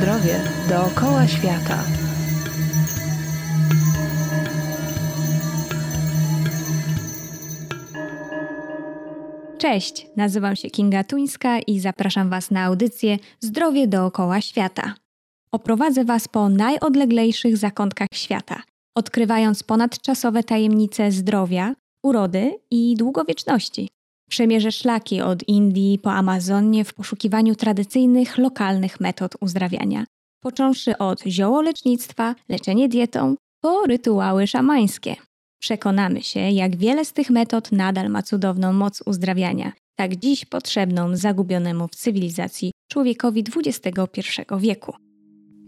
zdrowie dookoła świata. Cześć, nazywam się Kinga Tuńska i zapraszam Was na audycję Zdrowie dookoła świata. Oprowadzę Was po najodleglejszych zakątkach świata, odkrywając ponadczasowe tajemnice zdrowia, urody i długowieczności. Przemierzę szlaki od Indii po Amazonię w poszukiwaniu tradycyjnych, lokalnych metod uzdrawiania, począwszy od ziołolecznictwa, leczenie dietą, po rytuały szamańskie. Przekonamy się, jak wiele z tych metod nadal ma cudowną moc uzdrawiania, tak dziś potrzebną zagubionemu w cywilizacji człowiekowi XXI wieku.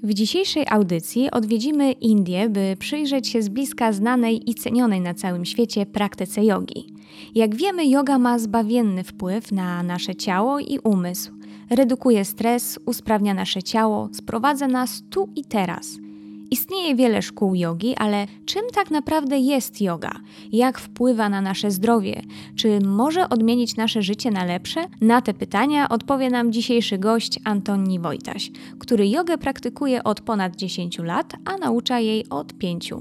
W dzisiejszej audycji odwiedzimy Indię, by przyjrzeć się z bliska znanej i cenionej na całym świecie praktyce jogi. Jak wiemy, yoga ma zbawienny wpływ na nasze ciało i umysł. Redukuje stres, usprawnia nasze ciało, sprowadza nas tu i teraz – Istnieje wiele szkół jogi, ale czym tak naprawdę jest yoga? Jak wpływa na nasze zdrowie? Czy może odmienić nasze życie na lepsze? Na te pytania odpowie nam dzisiejszy gość Antoni Wojtaś, który jogę praktykuje od ponad 10 lat, a naucza jej od 5.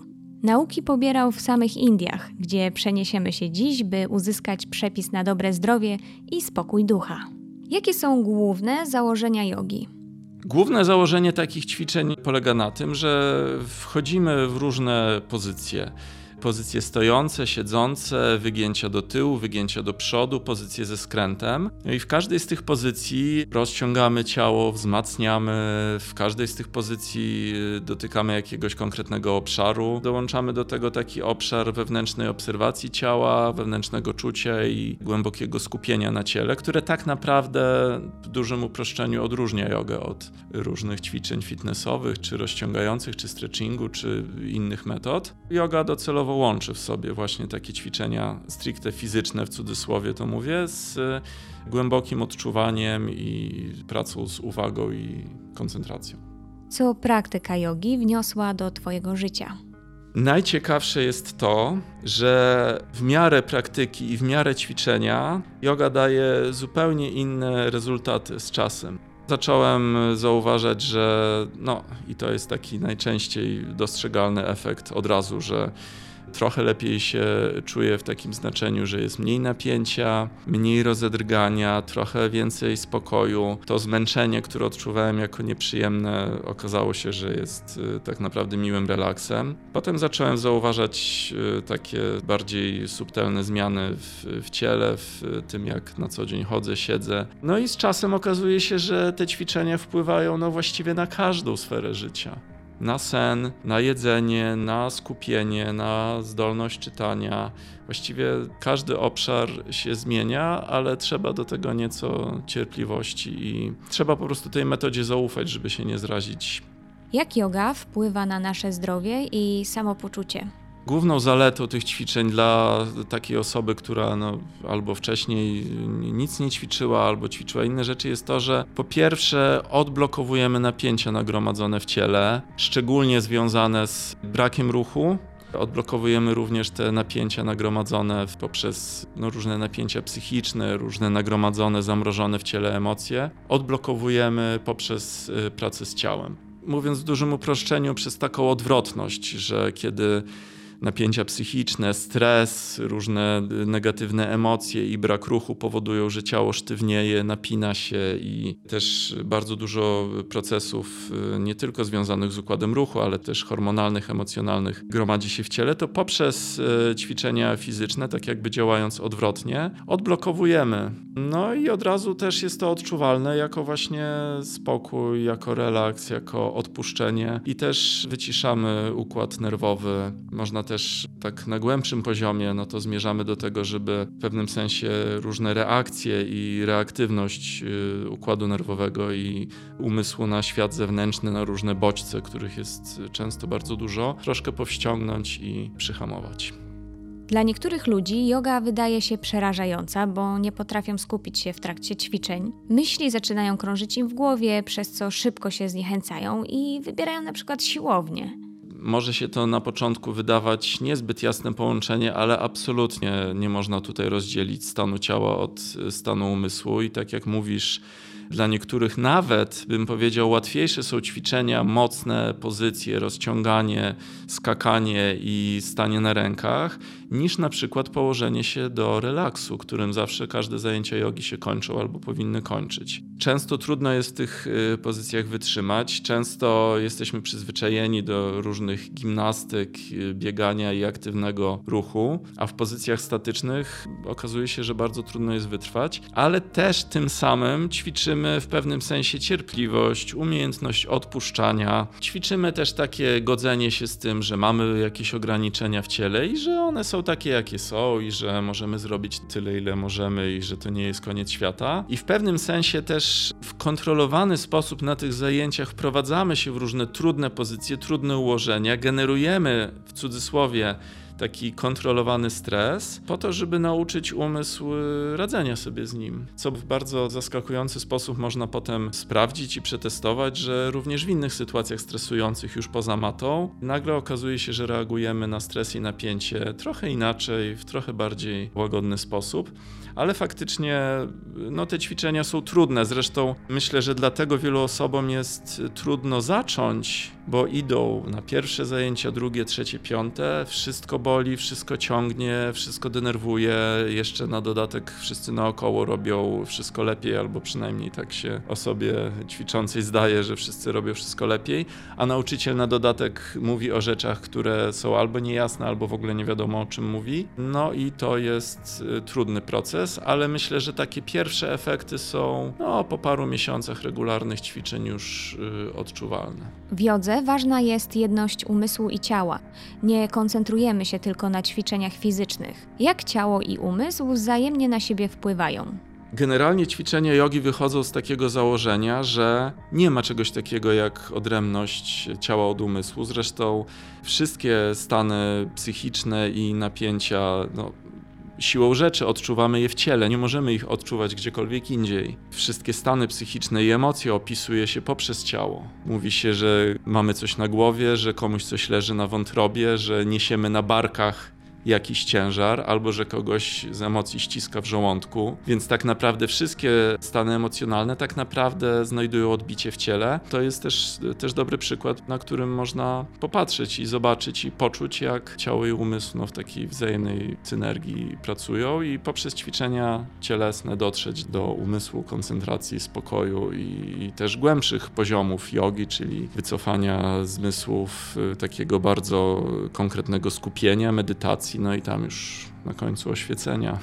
Nauki pobierał w samych Indiach, gdzie przeniesiemy się dziś, by uzyskać przepis na dobre zdrowie i spokój ducha. Jakie są główne założenia jogi? Główne założenie takich ćwiczeń polega na tym, że wchodzimy w różne pozycje pozycje stojące, siedzące, wygięcia do tyłu, wygięcia do przodu, pozycje ze skrętem. No I w każdej z tych pozycji rozciągamy ciało, wzmacniamy, w każdej z tych pozycji y, dotykamy jakiegoś konkretnego obszaru. Dołączamy do tego taki obszar wewnętrznej obserwacji ciała, wewnętrznego czucia i głębokiego skupienia na ciele, które tak naprawdę w dużym uproszczeniu odróżnia jogę od różnych ćwiczeń fitnessowych, czy rozciągających, czy stretchingu, czy innych metod. Yoga docelowo łączy w sobie właśnie takie ćwiczenia stricte fizyczne, w cudzysłowie to mówię, z głębokim odczuwaniem i pracą z uwagą i koncentracją. Co praktyka jogi wniosła do Twojego życia? Najciekawsze jest to, że w miarę praktyki i w miarę ćwiczenia yoga daje zupełnie inne rezultaty z czasem zacząłem zauważać, że no i to jest taki najczęściej dostrzegalny efekt od razu, że trochę lepiej się czuję w takim znaczeniu, że jest mniej napięcia, mniej rozedrgania, trochę więcej spokoju. To zmęczenie, które odczuwałem jako nieprzyjemne, okazało się, że jest y, tak naprawdę miłym relaksem. Potem zacząłem zauważać y, takie bardziej subtelne zmiany w, w ciele, w tym jak na co dzień chodzę, siedzę. No i z czasem okazuje się, że te ćwiczenia wpływają no właściwie na każdą sferę życia na sen, na jedzenie, na skupienie, na zdolność czytania. Właściwie każdy obszar się zmienia, ale trzeba do tego nieco cierpliwości i trzeba po prostu tej metodzie zaufać, żeby się nie zrazić. Jak yoga wpływa na nasze zdrowie i samopoczucie? Główną zaletą tych ćwiczeń dla takiej osoby, która no, albo wcześniej nic nie ćwiczyła, albo ćwiczyła inne rzeczy, jest to, że po pierwsze odblokowujemy napięcia nagromadzone w ciele, szczególnie związane z brakiem ruchu. Odblokowujemy również te napięcia nagromadzone poprzez no, różne napięcia psychiczne, różne nagromadzone, zamrożone w ciele emocje. Odblokowujemy poprzez y, pracę z ciałem. Mówiąc w dużym uproszczeniu, przez taką odwrotność, że kiedy napięcia psychiczne, stres, różne negatywne emocje i brak ruchu powodują, że ciało sztywnieje, napina się i też bardzo dużo procesów y, nie tylko związanych z układem ruchu, ale też hormonalnych, emocjonalnych gromadzi się w ciele, to poprzez y, ćwiczenia fizyczne, tak jakby działając odwrotnie, odblokowujemy. No i od razu też jest to odczuwalne jako właśnie spokój, jako relaks, jako odpuszczenie i też wyciszamy układ nerwowy. Można też tak na głębszym poziomie, no to zmierzamy do tego, żeby w pewnym sensie różne reakcje i reaktywność y, układu nerwowego i umysłu na świat zewnętrzny, na różne bodźce, których jest często bardzo dużo, troszkę powściągnąć i przyhamować. Dla niektórych ludzi yoga wydaje się przerażająca, bo nie potrafią skupić się w trakcie ćwiczeń. Myśli zaczynają krążyć im w głowie, przez co szybko się zniechęcają i wybierają na przykład siłownię może się to na początku wydawać niezbyt jasne połączenie, ale absolutnie nie można tutaj rozdzielić stanu ciała od stanu umysłu i tak jak mówisz, Dla niektórych nawet, bym powiedział, łatwiejsze są ćwiczenia, mocne pozycje, rozciąganie, skakanie i stanie na rękach, niż na przykład położenie się do relaksu, którym zawsze każde zajęcia jogi się kończą albo powinny kończyć. Często trudno jest w tych y, pozycjach wytrzymać, często jesteśmy przyzwyczajeni do różnych gimnastyk, y, biegania i aktywnego ruchu, a w pozycjach statycznych okazuje się, że bardzo trudno jest wytrwać, ale też tym samym ćwiczymy w pewnym sensie cierpliwość, umiejętność odpuszczania. Ćwiczymy też takie godzenie się z tym, że mamy jakieś ograniczenia w ciele i że one są takie, jakie są i że możemy zrobić tyle, ile możemy i że to nie jest koniec świata. I w pewnym sensie też w kontrolowany sposób na tych zajęciach wprowadzamy się w różne trudne pozycje, trudne ułożenia, generujemy w cudzysłowie taki kontrolowany stres, po to, żeby nauczyć umysł y, radzenia sobie z nim. Co w bardzo zaskakujący sposób można potem sprawdzić i przetestować, że również w innych sytuacjach stresujących już poza matą, nagle okazuje się, że reagujemy na stres i napięcie trochę inaczej, w trochę bardziej łagodny sposób ale faktycznie no, te ćwiczenia są trudne. Zresztą myślę, że dlatego wielu osobom jest trudno zacząć, bo idą na pierwsze zajęcia, drugie, trzecie, piąte, wszystko boli, wszystko ciągnie, wszystko denerwuje, jeszcze na dodatek wszyscy naokoło robią wszystko lepiej, albo przynajmniej tak się osobie ćwiczącej zdaje, że wszyscy robią wszystko lepiej, a nauczyciel na dodatek mówi o rzeczach, które są albo niejasne, albo w ogóle nie wiadomo o czym mówi. No i to jest y, trudny proces proces, ale myślę, że takie pierwsze efekty są no, po paru miesiącach regularnych ćwiczeń już y, odczuwalne. W jodze ważna jest jedność umysłu i ciała. Nie koncentrujemy się tylko na ćwiczeniach fizycznych. Jak ciało i umysł wzajemnie na siebie wpływają? Generalnie ćwiczenia jogi wychodzą z takiego założenia, że nie ma czegoś takiego jak odrębność ciała od umysłu. Zresztą wszystkie stany psychiczne i napięcia no, siłą rzeczy odczuwamy je w ciele, nie możemy ich odczuwać gdziekolwiek indziej. Wszystkie stany psychiczne i emocje opisuje się poprzez ciało. Mówi się, że mamy coś na głowie, że komuś coś leży na wątrobie, że niesiemy na barkach jakiś ciężar, albo że kogoś z emocji ściska w żołądku. Więc tak naprawdę wszystkie stany emocjonalne tak naprawdę znajdują odbicie w ciele. To jest też, też dobry przykład, na którym można popatrzeć i zobaczyć i poczuć, jak ciało i umysł no, w takiej wzajemnej synergii pracują i poprzez ćwiczenia cielesne dotrzeć do umysłu, koncentracji, spokoju i, też głębszych poziomów jogi, czyli wycofania zmysłów, y, takiego bardzo konkretnego skupienia, medytacji no i tam już na końcu oświecenia.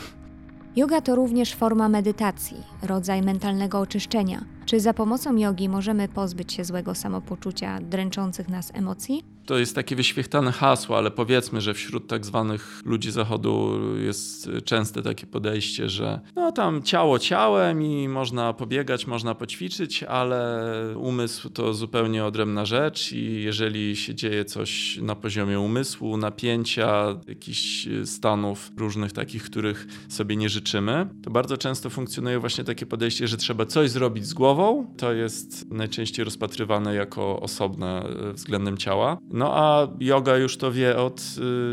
Yoga to również forma medytacji, rodzaj mentalnego oczyszczenia. Czy za pomocą jogi możemy pozbyć się złego samopoczucia, dręczących nas emocji? to jest takie wyświechtane hasło, ale powiedzmy, że wśród tak zwanych ludzi zachodu jest częste takie podejście, że no tam ciało ciałem i można pobiegać, można poćwiczyć, ale umysł to zupełnie odrębna rzecz i jeżeli się dzieje coś na poziomie umysłu, napięcia, jakichś stanów różnych takich, których sobie nie życzymy, to bardzo często funkcjonuje właśnie takie podejście, że trzeba coś zrobić z głową. To jest najczęściej rozpatrywane jako osobne względem ciała. No a yoga już to wie od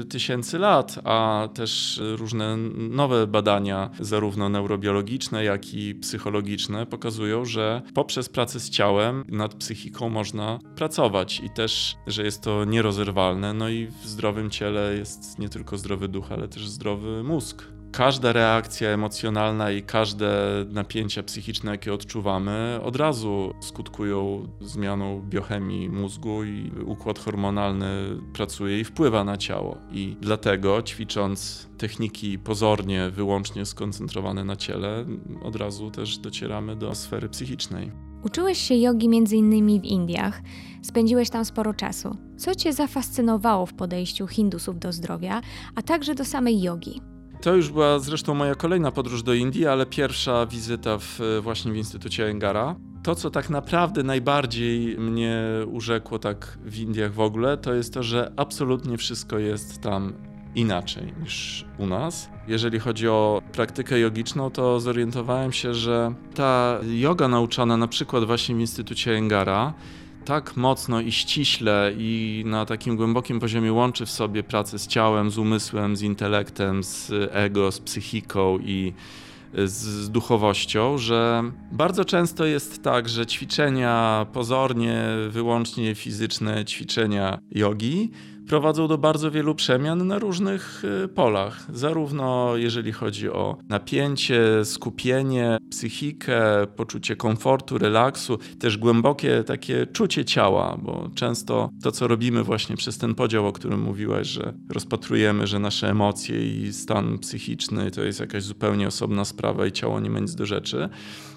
y, tysięcy lat, a też różne nowe badania, zarówno neurobiologiczne, jak i psychologiczne, pokazują, że poprzez pracę z ciałem nad psychiką można pracować i też, że jest to nierozerwalne. No i w zdrowym ciele jest nie tylko zdrowy duch, ale też zdrowy mózg każda reakcja emocjonalna i każde napięcia psychiczne, jakie odczuwamy, od razu skutkują zmianą biochemii mózgu i układ hormonalny pracuje i wpływa na ciało. I dlatego ćwicząc techniki pozornie, wyłącznie skoncentrowane na ciele, od razu też docieramy do sfery psychicznej. Uczyłeś się jogi m.in. w Indiach, spędziłeś tam sporo czasu. Co Cię zafascynowało w podejściu Hindusów do zdrowia, a także do samej jogi? To już była zresztą moja kolejna podróż do Indii, ale pierwsza wizyta w, właśnie w Instytucie Engara. To, co tak naprawdę najbardziej mnie urzekło tak w Indiach w ogóle, to jest to, że absolutnie wszystko jest tam inaczej niż u nas. Jeżeli chodzi o praktykę jogiczną, to zorientowałem się, że ta yoga nauczana na przykład właśnie w Instytucie Engara tak mocno i ściśle i na takim głębokim poziomie łączy w sobie pracę z ciałem, z umysłem, z intelektem, z ego, z psychiką i z duchowością, że bardzo często jest tak, że ćwiczenia pozornie, wyłącznie fizyczne, ćwiczenia jogi, prowadzą do bardzo wielu przemian na różnych y, polach. Zarówno jeżeli chodzi o napięcie, skupienie, psychikę, poczucie komfortu, relaksu, też głębokie takie czucie ciała, bo często to, co robimy właśnie przez ten podział, o którym mówiłaś, że rozpatrujemy, że nasze emocje i stan psychiczny to jest jakaś zupełnie osobna sprawa i ciało nie ma nic do rzeczy,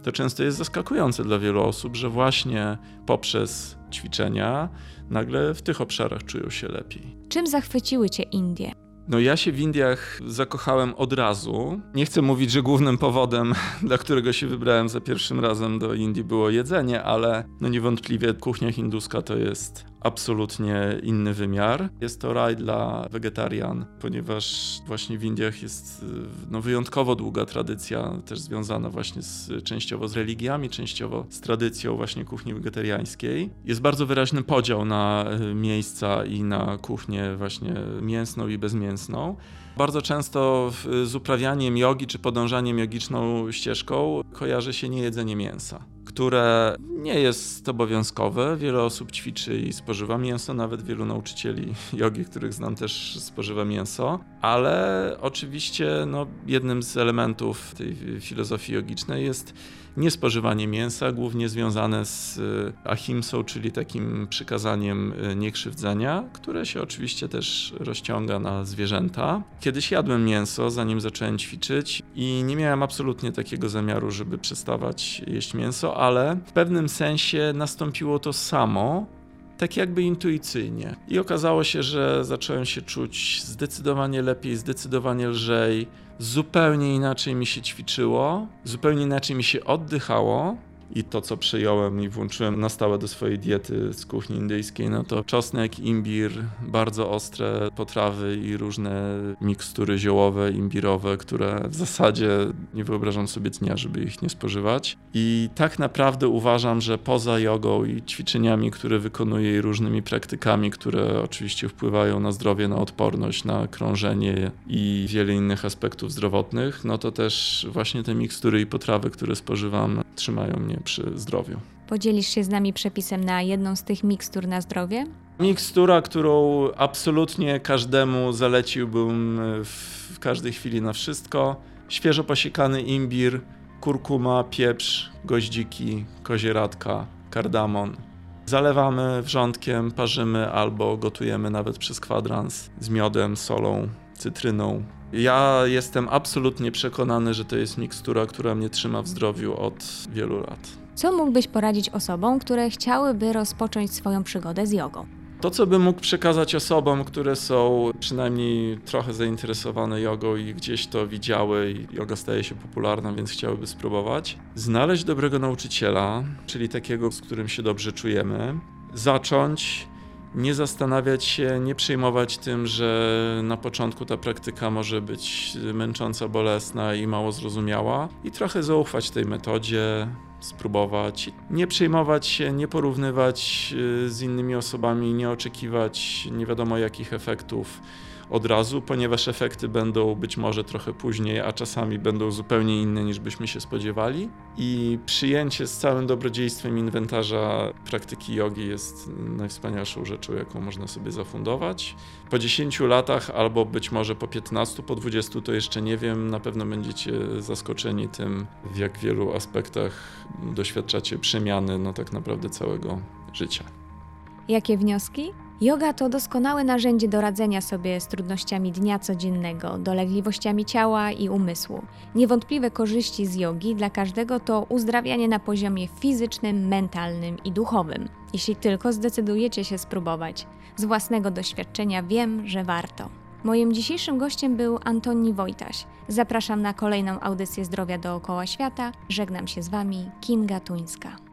to często jest zaskakujące dla wielu osób, że właśnie poprzez ćwiczenia nagle w tych obszarach czują się lepiej. Czym zachwyciły Cię Indie? No ja się w Indiach zakochałem od razu. Nie chcę mówić, że głównym powodem, dla którego się wybrałem za pierwszym razem do Indii było jedzenie, ale no niewątpliwie kuchnia hinduska to jest absolutnie inny wymiar. Jest to raj dla wegetarian, ponieważ właśnie w Indiach jest no, wyjątkowo długa tradycja, też związana właśnie z, częściowo z religiami, częściowo z tradycją właśnie kuchni wegetariańskiej. Jest bardzo wyraźny podział na e, miejsca i na kuchnię właśnie mięsną i bezmięsną. Bardzo często z uprawianiem jogi czy podążaniem jogiczną ścieżką kojarzy się niejedzenie mięsa które nie jest obowiązkowe. Wiele osób ćwiczy i spożywa mięso, nawet wielu nauczycieli jogi, których znam, też spożywa mięso. Ale oczywiście no, jednym z elementów tej filozofii jogicznej jest niespożywanie mięsa, głównie związane z e, ahimsą, czyli takim przykazaniem e, niekrzywdzenia, które się oczywiście też rozciąga na zwierzęta. Kiedyś jadłem mięso, zanim zacząłem ćwiczyć i nie miałem absolutnie takiego zamiaru, żeby przestawać jeść mięso, ale w pewnym sensie nastąpiło to samo, tak jakby intuicyjnie. I okazało się, że zacząłem się czuć zdecydowanie lepiej, zdecydowanie lżej zupełnie inaczej mi się ćwiczyło, zupełnie inaczej mi się oddychało i to, co przyjąłem i włączyłem na stałe do swojej diety z kuchni indyjskiej, no to czosnek, imbir, bardzo ostre potrawy i różne mikstury ziołowe, imbirowe, które w zasadzie nie wyobrażam sobie dnia, żeby ich nie spożywać. I tak naprawdę uważam, że poza jogą i ćwiczeniami, które wykonuję i różnymi praktykami, które oczywiście wpływają na zdrowie, na odporność, na krążenie i wiele innych aspektów zdrowotnych, no to też właśnie te mikstury i potrawy, które spożywam, trzymają mnie przy zdrowiu. Podzielisz się z nami przepisem na jedną z tych mikstur na zdrowie? Mikstura, którą absolutnie każdemu zaleciłbym w każdej chwili na wszystko. Świeżo posiekany imbir, kurkuma, pieprz, goździki, kozieradka, kardamon. Zalewamy wrzątkiem, parzymy albo gotujemy nawet przez kwadrans z miodem, solą, cytryną. Ja jestem absolutnie przekonany, że to jest mikstura, która mnie trzyma w zdrowiu od wielu lat. Co mógłbyś poradzić osobom, które chciałyby rozpocząć swoją przygodę z jogą? To, co bym mógł przekazać osobom, które są przynajmniej trochę zainteresowane jogą i gdzieś to widziały, i yoga staje się popularna, więc chciałyby spróbować, znaleźć dobrego nauczyciela, czyli takiego, z którym się dobrze czujemy, zacząć nie zastanawiać się, nie przejmować tym, że na początku ta praktyka może być męcząca, bolesna i mało zrozumiała, i trochę zaufać tej metodzie, spróbować. Nie przejmować się, nie porównywać y, z innymi osobami, nie oczekiwać nie wiadomo jakich efektów od razu, ponieważ efekty będą być może trochę później, a czasami będą zupełnie inne niż byśmy się spodziewali. I przyjęcie z całym dobrodziejstwem inwentarza praktyki jogi jest najwspanialszą rzeczą, jaką można sobie zafundować. Po 10 latach, albo być może po 15, po 20, to jeszcze nie wiem, na pewno będziecie zaskoczeni tym, w jak wielu aspektach doświadczacie przemiany no tak naprawdę całego życia. Jakie wnioski? Yoga to doskonałe narzędzie do radzenia sobie z trudnościami dnia codziennego, dolegliwościami ciała i umysłu. Niewątpliwe korzyści z jogi dla każdego to uzdrawianie na poziomie fizycznym, mentalnym i duchowym. Jeśli tylko zdecydujecie się spróbować. Z własnego doświadczenia wiem, że warto. Moim dzisiejszym gościem był Antoni Wojtaś. Zapraszam na kolejną audycję zdrowia dookoła świata. Żegnam się z Wami, Kinga Tuńska.